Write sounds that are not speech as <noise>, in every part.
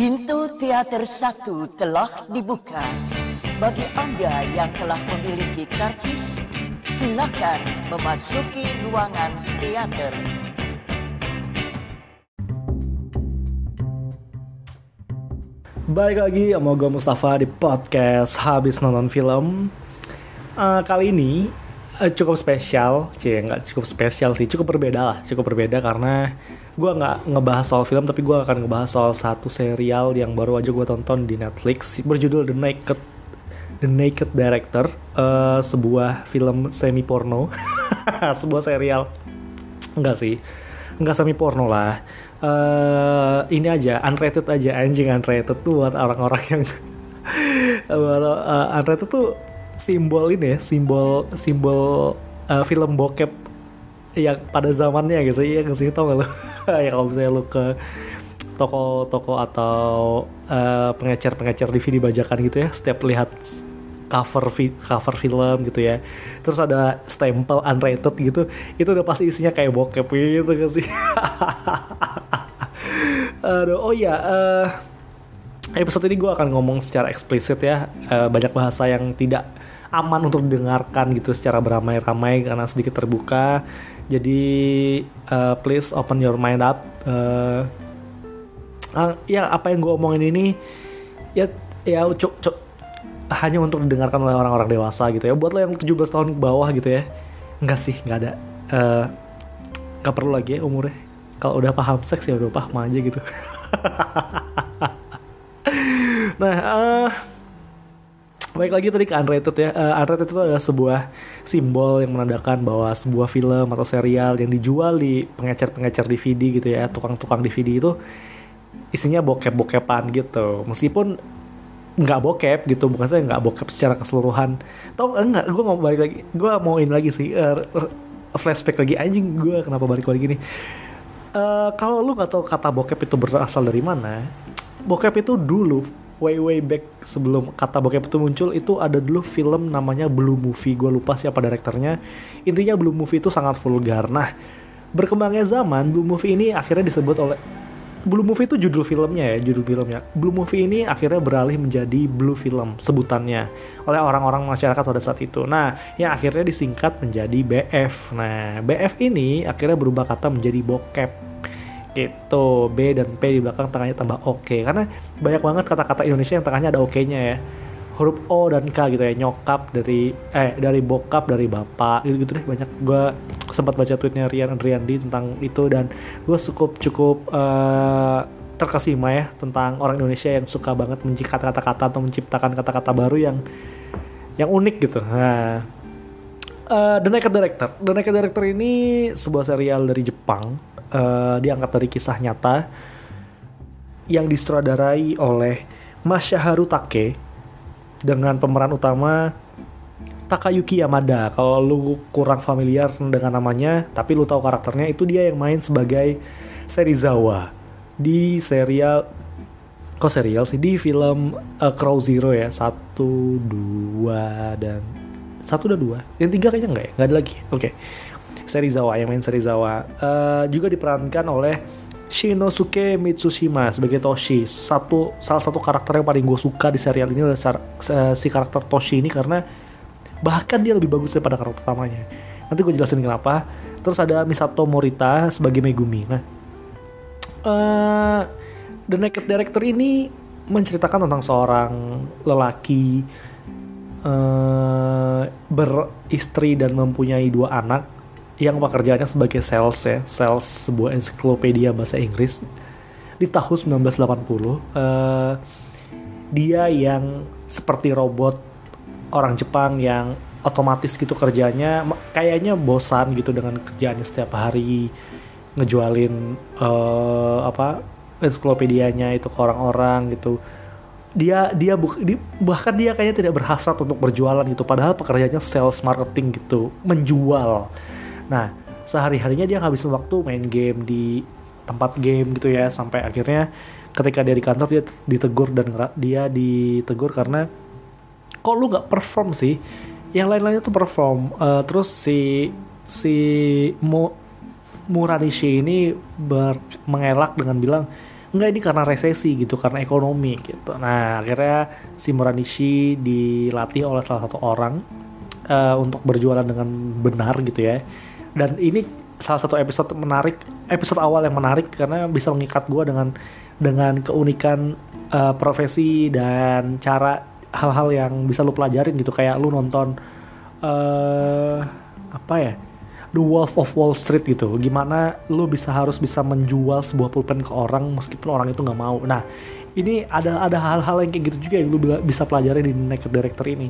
Pintu teater satu telah dibuka. Bagi Anda yang telah memiliki karcis, silakan memasuki ruangan teater. Baik lagi sama Mustafa di podcast Habis Nonton Film Eh, Kali ini eh, cukup spesial Cie, nggak cukup spesial sih, cukup berbeda lah Cukup berbeda karena gue nggak ngebahas soal film Tapi gue akan ngebahas soal satu serial yang baru aja gue tonton di Netflix. Berjudul The Naked The Naked Director. Eh, Sebuah film semi porno <laughs> Sebuah serial. Enggak sih. Enggak semi porno lah. Eh ini aja unrated aja. Anjing unrated tuh buat orang-orang yang <laughs> uh, unrated tuh simbol ini ya simbol simbol uh, film bokep yang pada zamannya gitu. Iya nggak sih tau gak lo ya kalau misalnya lo ke toko-toko atau uh, pengecer-pengecer DVD bajakan gitu ya setiap lihat cover fi- cover film gitu ya terus ada stempel unrated gitu itu udah pasti isinya kayak bokep gitu kan sih? <laughs> Aduh, oh ya eh, episode ini gue akan ngomong secara eksplisit ya. Eh, banyak bahasa yang tidak aman untuk didengarkan gitu secara beramai-ramai karena sedikit terbuka jadi eh, please open your mind up Eh, ah, ya apa yang gue omongin ini ya ya cuk cuk hanya untuk didengarkan oleh orang-orang dewasa gitu ya. Buat lo yang 17 tahun ke bawah gitu ya. Enggak sih nggak ada. Eh, nggak perlu lagi ya umurnya. Kalau udah paham seks ya udah paham aja gitu. <laughs> Nah eh, baik lagi tadi ke unrated ya. Eh, unrated itu adalah sebuah simbol yang menandakan bahwa sebuah film atau serial yang dijual di pengecer-pengecer DVD gitu ya tukang-tukang DVD itu isinya bokep-bokepan gitu. Meskipun nggak bokep gitu bukan saya nggak bokep secara keseluruhan. Tau enggak gue mau balik lagi gue mau ini lagi sih r- flashback lagi. Anjing gue kenapa balik lagi nih? Eh, kalau lu nggak tahu kata bokep itu berasal dari mana bokep itu dulu way way back sebelum kata bokep itu muncul itu ada dulu film namanya Blue Movie gue lupa siapa direkturnya intinya Blue Movie itu sangat vulgar nah berkembangnya zaman Blue Movie ini akhirnya disebut oleh Blue Movie itu judul filmnya ya, judul filmnya. Blue Movie ini akhirnya beralih menjadi Blue Film sebutannya oleh orang-orang masyarakat pada saat itu. Nah, yang akhirnya disingkat menjadi BF. Nah, BF ini akhirnya berubah kata menjadi bokep. Gitu, B dan P di belakang tengahnya tambah oke. Karena banyak banget kata-kata Indonesia yang tengahnya ada oke-nya ya. Huruf O dan K gitu ya, nyokap dari eh dari bokap dari bapak gitu, gitu deh banyak. Gue sempat baca tweetnya Rian Andriandi tentang itu dan gue cukup cukup eh, terkesima ya tentang orang Indonesia yang suka banget mencikat kata-kata atau menciptakan kata-kata baru yang yang unik gitu. Nah, eh, The Naked Director. The Naked Director ini sebuah serial dari Jepang, eh, diangkat dari kisah nyata yang disutradarai oleh Masaharu Take dengan pemeran utama Takayuki Yamada. Kalau lu kurang familiar dengan namanya, tapi lu tahu karakternya, itu dia yang main sebagai Serizawa di serial kok serial sih? Di film uh, Crow Zero ya. Satu dua dan satu dan dua? Yang tiga kayaknya nggak ya? Nggak ada lagi? Oke Serizawa yang main Serizawa. Eh, juga diperankan oleh Shinosuke Mitsushima sebagai Toshi. Satu salah satu karakter yang paling gue suka di serial ini adalah si karakter Toshi ini karena bahkan dia lebih bagus daripada karakter utamanya. Nanti gue jelasin kenapa. Terus ada Misato Morita sebagai Megumi. Nah eh The Naked Director ini menceritakan tentang seorang lelaki eh beristri dan mempunyai dua anak yang pekerjaannya sebagai sales ya, sales sebuah ensiklopedia bahasa Inggris di tahun 1980. eh dia yang seperti robot orang Jepang yang otomatis gitu kerjanya kayaknya bosan gitu dengan kerjaannya setiap hari ngejualin eh, apa ensiklopedianya itu ke orang-orang gitu dia dia buk- di- bahkan dia kayaknya tidak berhasrat untuk berjualan gitu padahal pekerjaannya sales marketing gitu menjual nah sehari harinya dia ngabisin waktu main game di tempat game gitu ya sampai akhirnya ketika dia di kantor dia ditegur dan dia ditegur karena kok lu nggak perform sih? Yang lain-lainnya tuh perform. Eh, terus si si Mo, Muranishi ini ber, mengelak dengan bilang enggak ini karena resesi gitu karena ekonomi gitu. Nah akhirnya si Muranishi dilatih oleh salah satu orang uh, untuk berjualan dengan benar gitu ya dan ini salah satu episode menarik episode awal yang menarik karena bisa mengikat gue dengan dengan keunikan uh, profesi dan cara hal-hal yang bisa lu pelajarin gitu. Kayak lu nonton uh, apa ya The Wolf of Wall Street gitu. Gimana lu bisa harus bisa menjual sebuah pulpen ke orang meskipun orang itu nggak mau. Nah ini ada ada hal-hal yang kayak gitu juga yang lu bisa pelajari di Naked Director ini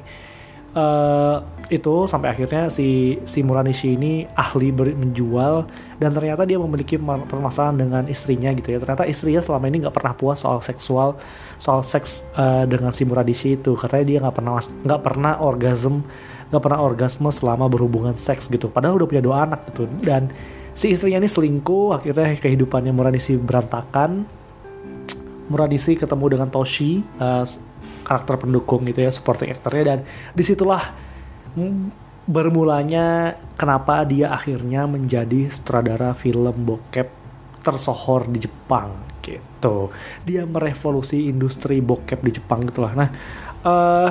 uh, itu sampai akhirnya si si Muranishi ini ahli ber, menjual dan ternyata dia memiliki permasalahan dengan istrinya gitu ya. Ternyata istrinya selama ini nggak pernah puas soal seksual soal seks uh, dengan si Muranishi itu. Katanya dia nggak pernah nggak pernah orgasm nggak pernah orgasme selama berhubungan seks gitu. Padahal udah punya dua anak gitu. Dan si istrinya ini selingkuh akhirnya kehidupannya Muradisi berantakan. Muradisi ketemu dengan Toshi uh, karakter pendukung gitu ya supporting aktornya. Dan di situlah bermulanya kenapa dia akhirnya menjadi sutradara film bokep tersohor di Jepang gitu. Dia merevolusi industri bokep di Jepang gitulah nah uh,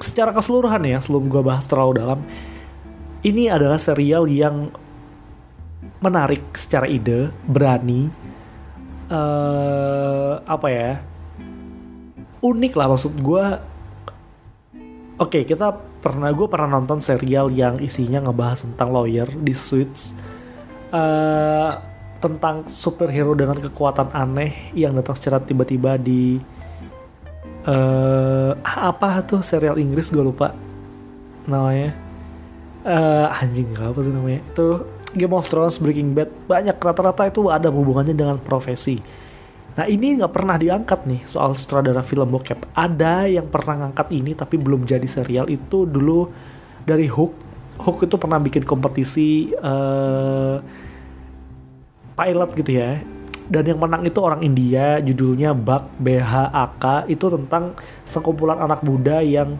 secara keseluruhan ya sebelum gue bahas terlalu dalam ini adalah serial yang menarik secara ide berani uh, apa ya unik lah maksud gue oke okay, kita pernah gue pernah nonton serial yang isinya ngebahas tentang lawyer di Suits. Uh, tentang superhero dengan kekuatan aneh yang datang secara tiba-tiba di uh, apa tuh serial Inggris gue lupa namanya. Uh, anjing apa sih namanya. Itu Game of Thrones Breaking Bad. Banyak rata-rata itu ada hubungannya dengan profesi nah ini nggak pernah diangkat nih soal sutradara film bokep. Ada yang pernah ngangkat ini tapi belum jadi serial. Itu dulu dari Hook. Hook itu pernah bikin kompetisi uh, pilot gitu ya. Dan yang menang itu orang India judulnya Bak BHAK itu tentang sekumpulan anak muda yang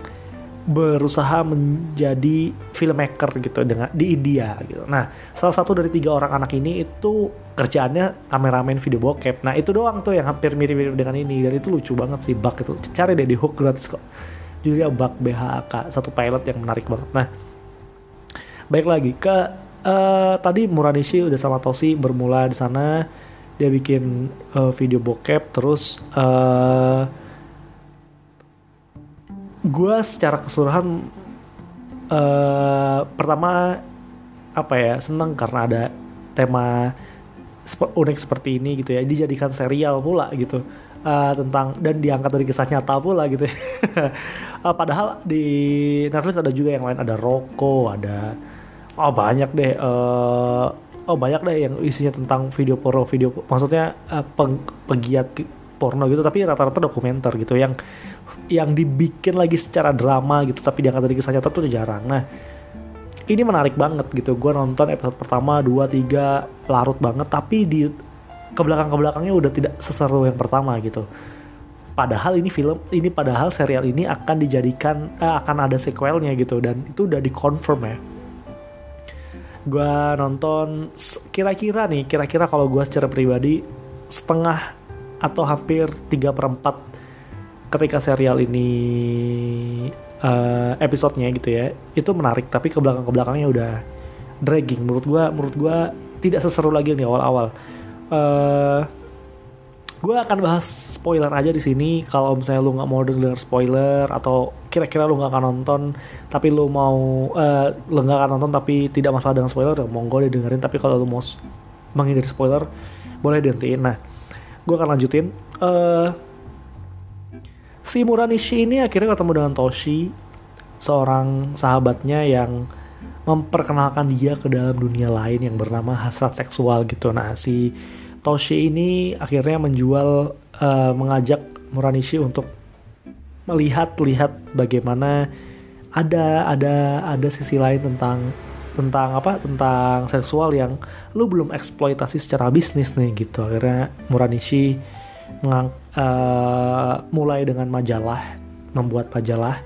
berusaha menjadi filmmaker gitu dengan di India gitu. Nah, salah satu dari tiga orang anak ini itu kerjaannya kameramen video bokep. Nah, itu doang tuh yang hampir mirip-mirip dengan ini dan itu lucu banget sih Bak itu. Cari deh di hook gratis kok. Judulnya Bak BHAK, satu pilot yang menarik banget. Nah, baik lagi ke uh, tadi Muranishi udah sama Tosi bermula di sana dia bikin uh, video bokep terus uh, gue secara keseluruhan uh, pertama apa ya seneng karena ada tema unik seperti ini gitu ya dijadikan serial pula gitu uh, tentang dan diangkat dari kisah nyata pula gitu ya. uh, <laughs> padahal di Netflix ada juga yang lain ada Roko ada oh banyak deh uh, oh banyak deh yang isinya tentang video porno video maksudnya uh, peng, pegiat porno gitu tapi rata-rata dokumenter gitu yang yang dibikin lagi secara drama gitu tapi diangkat dari kisah nyata tuh jarang. Nah ini menarik banget gitu. Gue nonton episode pertama dua tiga larut banget tapi di ke belakang ke belakangnya udah tidak seseru yang pertama gitu. Padahal ini film ini padahal serial ini akan dijadikan eh, akan ada sequelnya gitu dan itu udah dikonfirm ya. Gue nonton kira-kira nih kira-kira kalau gue secara pribadi setengah atau hampir 3 per 4 ketika serial ini uh, episodenya gitu ya itu menarik tapi ke belakang ke belakangnya udah dragging. Menurut gue menurut gue tidak seseru lagi nih awal-awal. Uh, gue akan bahas spoiler aja di sini. Kalau misalnya lu nggak mau denger spoiler atau kira-kira lu nggak akan nonton tapi lu mau uh, lu nggak akan nonton tapi tidak masalah dengan spoiler ya monggo deh dengerin tapi kalau lu mau menghindari spoiler boleh dihentiin. Nah gue akan lanjutin. Uh, si Muranishi ini akhirnya ketemu dengan Toshi seorang sahabatnya yang memperkenalkan dia ke dalam dunia lain yang bernama hasrat seksual gitu. Nah si Toshi ini akhirnya menjual uh, mengajak Muranishi untuk melihat-lihat bagaimana ada ada ada sisi lain tentang tentang apa tentang seksual yang lu belum eksploitasi secara bisnis nih gitu. Akhirnya Muranishi mengang, uh, mulai dengan majalah membuat majalah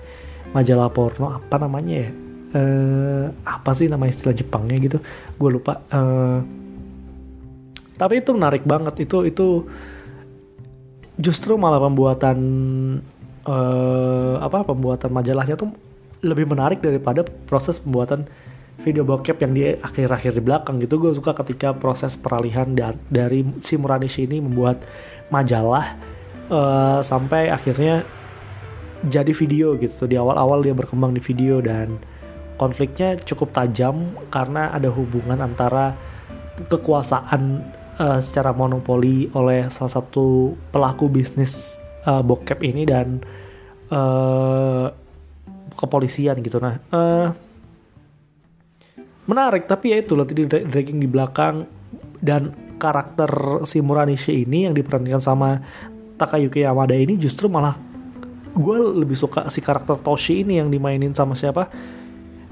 majalah porno apa namanya ya? Uh, apa sih nama istilah Jepangnya gitu? Gue lupa. Uh, tapi itu menarik banget. Itu itu justru malah pembuatan uh, apa pembuatan majalahnya tuh lebih menarik daripada proses pembuatan video bokep yang di akhir-akhir di belakang gitu. Gue suka ketika proses peralihan da dari si Muranishi ini membuat majalah uh, sampai akhirnya jadi video gitu di awal-awal dia berkembang di video dan konfliknya cukup tajam karena ada hubungan antara kekuasaan uh, secara monopoli oleh salah satu pelaku bisnis uh, bokep ini dan uh, kepolisian gitu nah uh, menarik tapi ya itu loh tadi dragging di belakang dan karakter si Muranishi ini yang diperankan sama Takayuki Yamada ini justru malah gue lebih suka si karakter Toshi ini yang dimainin sama siapa?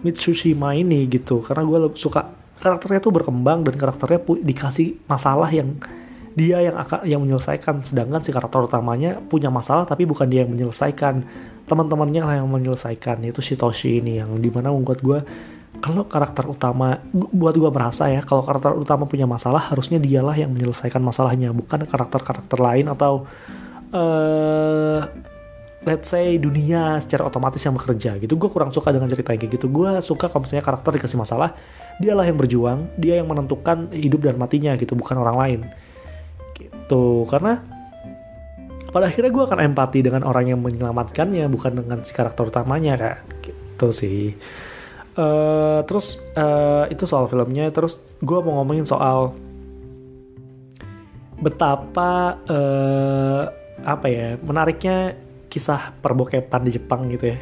Mitsushima ini gitu. Karena gue suka karakternya tuh berkembang dan karakternya dikasih masalah yang dia yang akan yang menyelesaikan. Sedangkan si karakter utamanya punya masalah tapi bukan dia yang menyelesaikan. Teman-temannya yang menyelesaikan. Itu si Toshi ini yang di mana membuat gue kalau karakter utama buat gue merasa ya kalau karakter utama punya masalah harusnya dialah yang menyelesaikan masalahnya bukan karakter-karakter lain atau uh, let's say dunia secara otomatis yang bekerja gitu. Gue kurang suka dengan cerita kayak gitu. Gue suka kalau misalnya karakter dikasih masalah dialah yang berjuang dia yang menentukan hidup dan matinya gitu bukan orang lain. Gitu. Karena pada akhirnya gue akan empati dengan orang yang menyelamatkannya bukan dengan si karakter utamanya kak. Gitu sih uh, terus uh, itu soal filmnya. Terus gue mau ngomongin soal betapa uh, apa ya menariknya kisah perbokepan di Jepang gitu ya.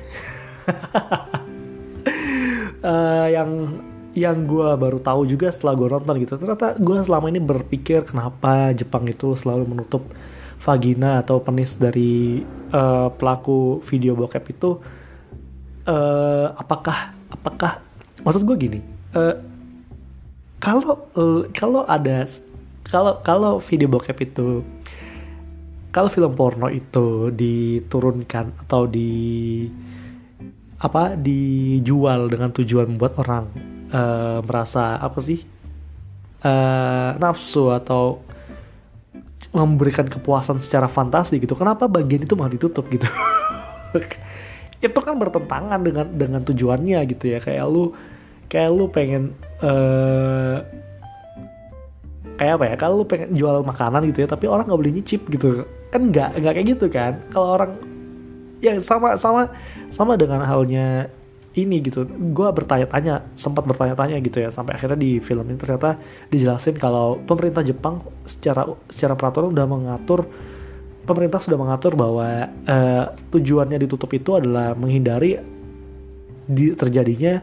Uh, <laughs> yang yang gue baru tahu juga setelah gue nonton gitu. Ternyata gue selama ini berpikir kenapa Jepang itu selalu menutup vagina atau penis dari uh, pelaku video bokep itu. Uh, apakah apakah maksud gue gini uh, kalau uh, kalau ada kalau kalau video bokep itu kalau film porno itu diturunkan atau di apa dijual dengan tujuan membuat orang uh, merasa apa sih uh, nafsu atau memberikan kepuasan secara fantasi gitu kenapa bagian itu malah ditutup gitu <laughs> itu kan bertentangan dengan dengan tujuannya gitu ya. Kayak lu kayak lu pengen uh, kayak apa ya? Kalau lu pengen jual makanan gitu ya tapi orang nggak boleh nyicip gitu. Kan nggak nggak kayak gitu kan? Kalau orang yang sama sama sama dengan halnya ini gitu. Gue bertanya-tanya sempat bertanya-tanya gitu ya sampai akhirnya di film ini ternyata dijelasin kalau pemerintah Jepang secara secara peraturan udah mengatur pemerintah sudah mengatur bahwa uh, tujuannya ditutup itu adalah menghindari di, terjadinya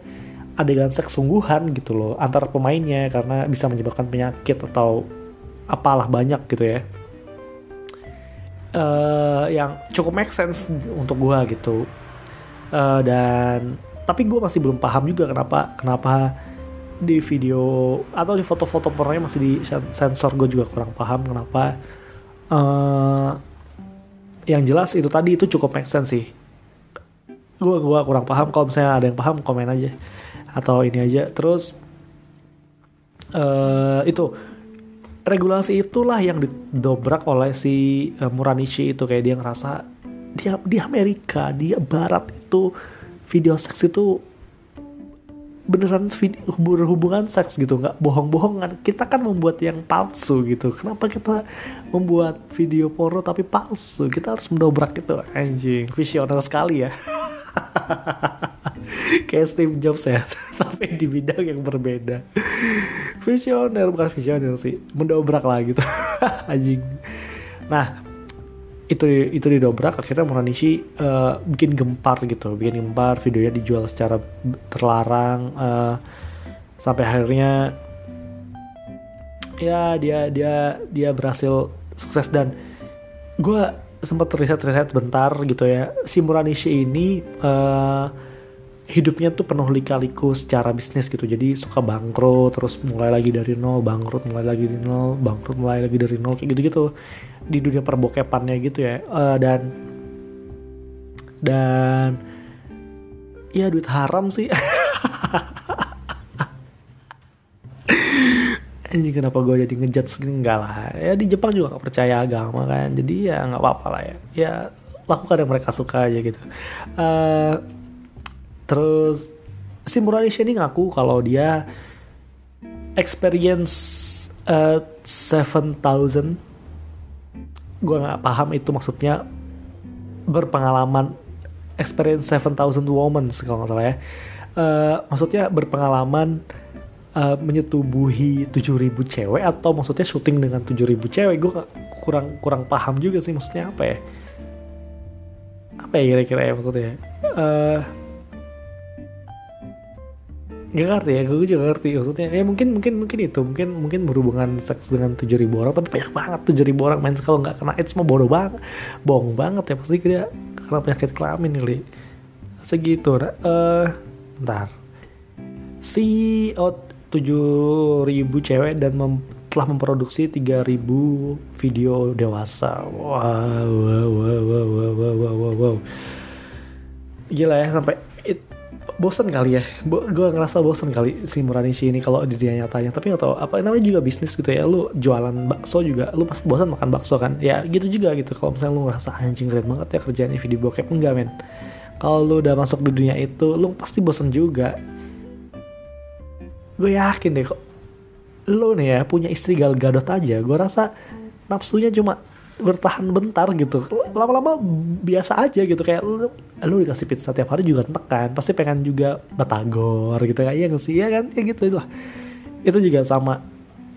adegan seks sungguhan gitu loh antar pemainnya karena bisa menyebabkan penyakit atau apalah banyak gitu ya. Uh, yang cukup make sense untuk gue gitu. Uh, dan tapi gue masih belum paham juga kenapa kenapa di video atau di foto-foto pornonya masih di sensor gue juga kurang paham kenapa uh, yang jelas itu tadi itu cukup make sense sih. Gue gua kurang paham kalau misalnya ada yang paham komen aja. Atau ini aja. Terus uh, itu regulasi itulah yang didobrak oleh si uh, Muranishi itu. Kayak dia ngerasa dia di Amerika dia Barat itu video seks itu beneran video, berhubungan seks gitu nggak bohong-bohongan. Kita kan membuat yang palsu gitu. Kenapa kita membuat video porno tapi palsu? Kita harus mendobrak itu anjing. Visioner sekali ya. <laughs> Kayak Steve Jobs ya <laughs> tapi di bidang yang berbeda. Visioner bukan visioner sih. Mendobrak lah gitu <laughs> anjing. Nah itu itu didobrak akhirnya Muranishi uh, bikin gempar gitu. Bikin gempar videonya dijual secara terlarang uh, sampai akhirnya ya dia dia dia berhasil sukses. Dan gue sempat riset-riset bentar gitu ya si Muranishi ini uh, hidupnya tuh penuh lika-liku secara bisnis gitu. Jadi suka bangkrut terus mulai lagi dari nol bangkrut mulai lagi dari nol bangkrut mulai lagi dari nol kayak gitu-gitu di dunia perbokepannya gitu ya. Uh, dan dan ya duit haram sih. <laughs> Anjing kenapa gue jadi ngejudge gini? Enggak lah. Ya di Jepang juga gak percaya agama kan. Jadi ya nggak apa-apa lah ya. Ya lakukan yang mereka suka aja gitu. Uh, terus si Muranishi ini ngaku kalau dia experience uh, 7000 gue nggak paham itu maksudnya berpengalaman experience 7000 women kalau nggak salah ya. Uh, maksudnya berpengalaman uh, menyetubuhi 7000 cewek atau maksudnya syuting dengan 7000 cewek. Gue kurang kurang paham juga sih maksudnya apa ya. Apa ya kira-kira ya maksudnya? Uh, Gak ngerti ya, gue juga ngerti maksudnya. Ya mungkin mungkin mungkin itu, mungkin mungkin berhubungan seks dengan tujuh ribu orang, tapi banyak banget tujuh ribu orang main kalau nggak kena AIDS mah bodoh banget, bohong banget ya pasti dia karena penyakit kelamin kali. Segitu, nah, uh, ntar si oh, tujuh ribu cewek dan mem, telah memproduksi tiga ribu video dewasa. Wow, wow, wow, wow, wow, wow, wow, wow. Gila ya sampai bosan kali ya. Bo gue ngerasa bosan kali si Muranishi ini kalau di dia nyatanya tapi tahu apa namanya juga bisnis gitu ya. Lu jualan bakso juga lu pasti bosan makan bakso kan? Ya gitu juga gitu. Kalau misalnya lu ngerasa anjing keren banget ya kerjaan video bokep. Enggak men. Kalau lu udah masuk di dunia itu lu pasti bosan juga. Gue yakin deh kok lu nih ya punya istri gal gadot aja gue rasa nafsunya cuma bertahan bentar gitu. Lama-lama biasa aja gitu kayak lu, lu dikasih pizza tiap hari juga tekan pasti pengen juga batagor gitu kayak iya sih? Ya kan? Ya gitu lah. Itu juga sama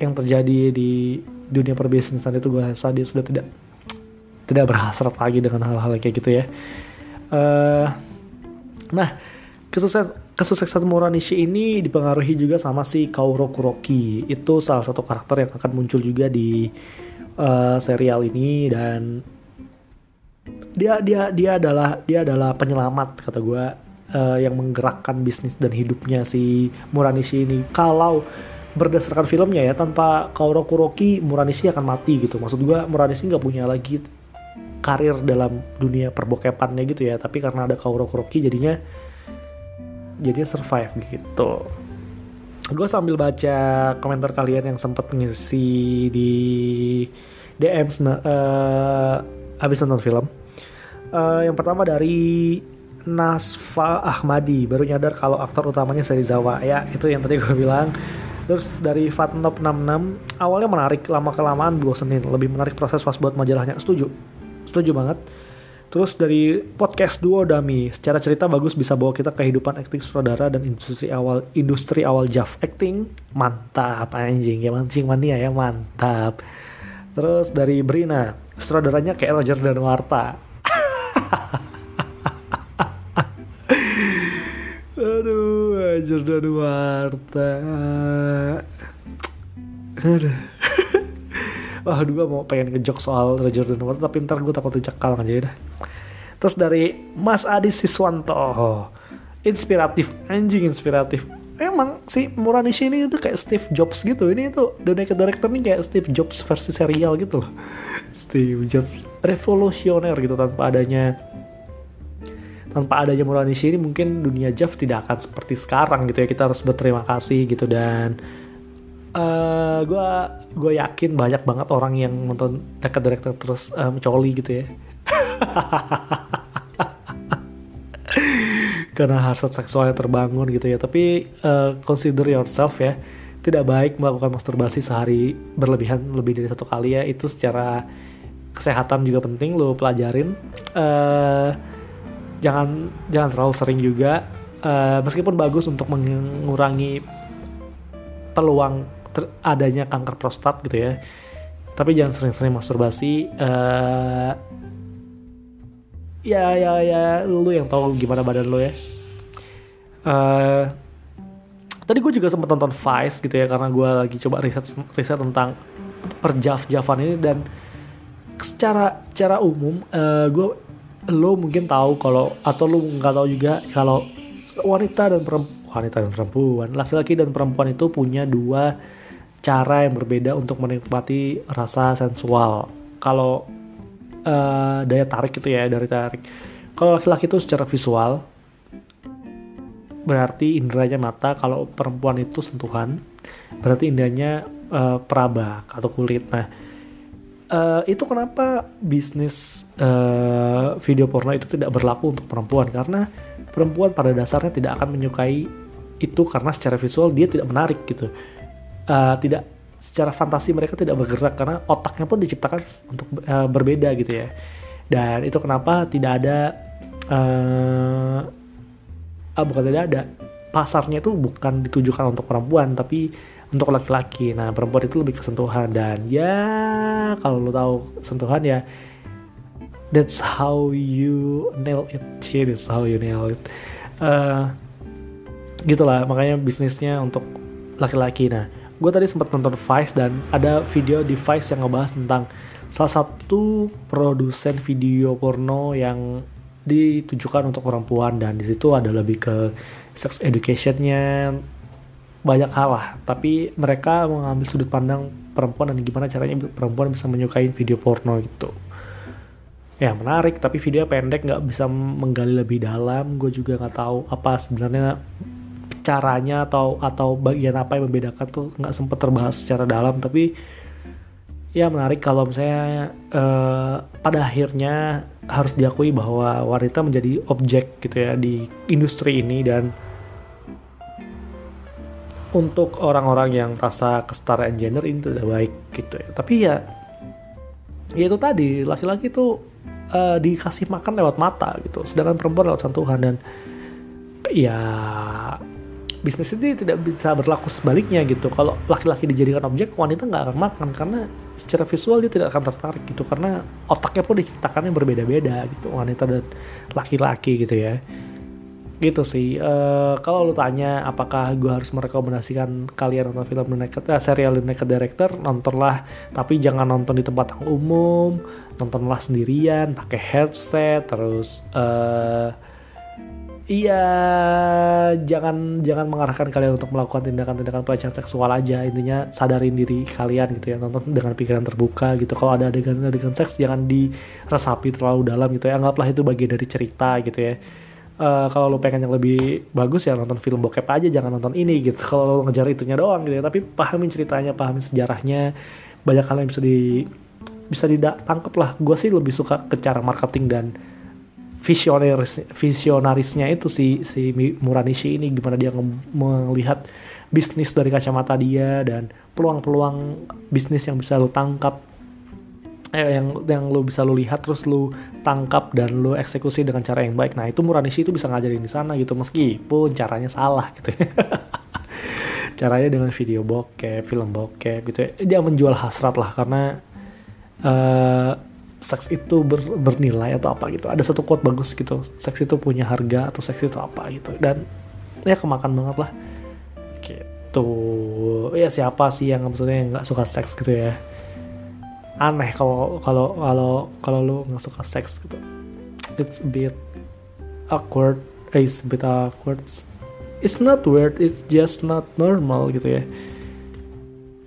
yang terjadi di dunia perbisnisan itu gue rasa dia sudah tidak tidak berhasrat lagi dengan hal-hal kayak gitu ya. Uh, nah kesuksesan kesuksesan Muranishi ini dipengaruhi juga sama si Kauro Kuroki. Itu salah satu karakter yang akan muncul juga di uh, serial ini dan dia dia dia adalah dia adalah penyelamat kata gue uh, yang menggerakkan bisnis dan hidupnya si Muranishi ini. Kalau berdasarkan filmnya ya tanpa Kauro Kuroki Muranishi akan mati gitu. Maksud gue Muranishi nggak punya lagi karir dalam dunia perbokepannya gitu ya. Tapi karena ada Kauro Kuroki jadinya jadinya survive gitu gue sambil baca komentar kalian yang sempat ngisi di DM uh, abis nonton film. Uh, yang pertama dari Nasfa Ahmadi baru nyadar kalau aktor utamanya Serizawa. Ya itu yang tadi gue bilang. Terus dari Fatnop 66 awalnya menarik lama kelamaan bosenin. Lebih menarik proses pas buat majalahnya. Setuju. Setuju banget Terus dari podcast Duo Dami, secara cerita bagus bisa bawa kita kehidupan akting sutradara dan industri awal industri awal Jav acting mantap anjing ya mancing mania ya mantap. Terus dari Brina, sutradaranya kayak Roger dan Marta. <laughs> Aduh, Roger dan Marta. Aduh. <laughs> wah gue mau pengen ngejok soal Roger Danwar tapi ntar gue takut dicekal aja dah terus dari Mas Adi Siswanto. Oh, inspiratif anjing inspiratif. Emang si Muranishi ini tuh kayak Steve Jobs gitu. Ini tuh The Naked Director ini kayak Steve Jobs versi serial gitu loh. Steve Jobs revolusioner gitu tanpa adanya tanpa adanya Muranishi ini mungkin dunia Jeff tidak akan seperti sekarang gitu ya. Kita harus berterima kasih gitu dan gue uh, gue yakin banyak banget orang yang nonton dekat director terus um, coli gitu ya <laughs> karena hasrat seksualnya terbangun gitu ya. Tapi uh, consider yourself ya. Tidak baik melakukan masturbasi sehari berlebihan lebih dari satu kali ya. Itu secara kesehatan juga penting lo pelajarin. Uh, jangan jangan terlalu sering juga. Uh, meskipun bagus untuk mengurangi peluang adanya kanker prostat gitu ya. Tapi jangan sering-sering masturbasi. Uh, ya ya ya. Lu yang tahu gimana badan lu ya. Uh, tadi gue juga sempat nonton Vice gitu ya karena gue lagi coba riset riset tentang perjaf-jafan ini. Dan secara secara umum uh, gue lo mungkin tahu kalau atau lo nggak tahu juga kalau wanita dan perempuan wanita dan perempuan laki-laki dan perempuan itu punya dua cara yang berbeda untuk menikmati rasa sensual. Kalau uh, daya tarik itu ya dari tarik. Kalau laki-laki itu secara visual berarti indranya mata. Kalau perempuan itu sentuhan berarti indranya uh, peraba atau kulit. Nah, uh, itu kenapa bisnis uh, video porno itu tidak berlaku untuk perempuan karena perempuan pada dasarnya tidak akan menyukai itu karena secara visual dia tidak menarik gitu. Uh, tidak secara fantasi mereka tidak bergerak karena otaknya pun diciptakan untuk uh, berbeda gitu ya. Dan itu kenapa tidak ada uh, ah, bukan tidak ada pasarnya itu bukan ditujukan untuk perempuan tapi untuk laki-laki. Nah perempuan itu lebih kesentuhan dan ya kalau lo tahu sentuhan ya that's how you nail it. Yeah, that's how you nail it. Uh, gitulah makanya bisnisnya untuk laki-laki. Nah gue tadi sempat nonton Vice dan ada video di Vice yang ngebahas tentang salah satu produsen video porno yang ditujukan untuk perempuan dan di situ ada lebih ke sex educationnya banyak hal lah. Tapi mereka mengambil sudut pandang perempuan dan gimana caranya perempuan bisa menyukai video porno gitu. Ya menarik tapi video pendek nggak bisa menggali lebih dalam. Gue juga nggak tahu apa sebenarnya caranya atau atau bagian apa yang membedakan tuh nggak sempat terbahas secara dalam. Tapi ya menarik kalau misalnya uh, pada akhirnya harus diakui bahwa wanita menjadi objek gitu ya di industri ini. Dan untuk orang-orang yang rasa kesetaraan gender ini tidak baik gitu ya. Tapi ya ya itu tadi laki-laki itu uh, dikasih makan lewat mata gitu. Sedangkan perempuan lewat sentuhan. Dan ya bisnis ini tidak bisa berlaku sebaliknya gitu. Kalau laki-laki dijadikan objek wanita nggak akan makan karena secara visual dia tidak akan tertarik gitu. Karena otaknya pun diciptakannya berbeda-beda gitu wanita dan laki-laki gitu ya. Gitu sih. Uh, kalau lu tanya apakah gue harus merekomendasikan kalian nonton film The Naked uh, serial The Naked Director nontonlah. Tapi jangan nonton di tempat yang umum nontonlah sendirian pakai headset terus uh, Iya, jangan jangan mengarahkan kalian untuk melakukan tindakan-tindakan pelecehan seksual aja. Intinya sadarin diri kalian gitu ya, nonton dengan pikiran terbuka gitu. Kalau ada adegan-adegan seks jangan diresapi terlalu dalam gitu ya. Anggaplah itu bagian dari cerita gitu ya. Uh, kalau lo pengen yang lebih bagus ya nonton film bokep aja, jangan nonton ini gitu. Kalau lo ngejar itunya doang gitu ya. Tapi pahamin ceritanya, pahamin sejarahnya. Banyak hal yang bisa di bisa ditangkap lah. Gue sih lebih suka ke cara marketing dan visionaris visionarisnya itu si si Muranishi ini gimana dia melihat bisnis dari kacamata dia dan peluang-peluang bisnis yang bisa lo tangkap eh, yang yang lo bisa lo lihat terus lo tangkap dan lo eksekusi dengan cara yang baik nah itu Muranishi itu bisa ngajarin di sana gitu meskipun caranya salah gitu ya. <laughs> caranya dengan video bokep film bokep gitu ya. dia menjual hasrat lah karena uh, seks itu ber, bernilai atau apa gitu. Ada satu quote bagus gitu seks itu punya harga atau seks itu apa gitu. Dan ya kemakan banget lah. Gitu. Ya siapa sih yang maksudnya nggak suka seks gitu ya? Aneh kalau kalau kalau kalau lu nggak suka seks gitu. It's a bit awkward eh, it's a bit awkward. It's not weird it's just not normal gitu ya.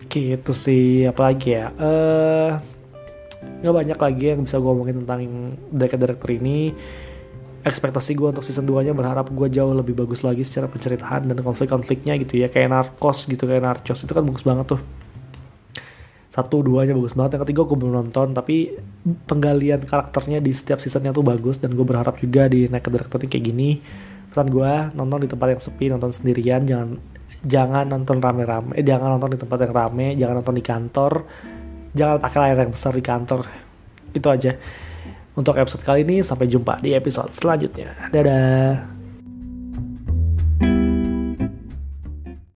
Gitu sih apalagi ya? Uh, nggak banyak lagi yang bisa gue omongin tentang Decade Director ini. Ekspektasi gue untuk season 2 nya berharap gue jauh lebih bagus lagi secara penceritaan dan konflik-konfliknya gitu ya. Kayak Narcos gitu kayak Narcos. Itu kan bagus banget tuh. Satu duanya bagus banget. Yang ketiga gue belum nonton. Tapi penggalian karakternya di setiap seasonnya tuh bagus. Dan gue berharap juga di Naked Director ini kayak gini. Pesan gue nonton di tempat yang sepi nonton sendirian. Jangan jangan nonton rame-rame eh, jangan nonton di tempat yang rame jangan nonton di kantor jangan pakai layar yang besar di kantor. Itu aja untuk episode kali ini. Sampai jumpa di episode selanjutnya. Dadah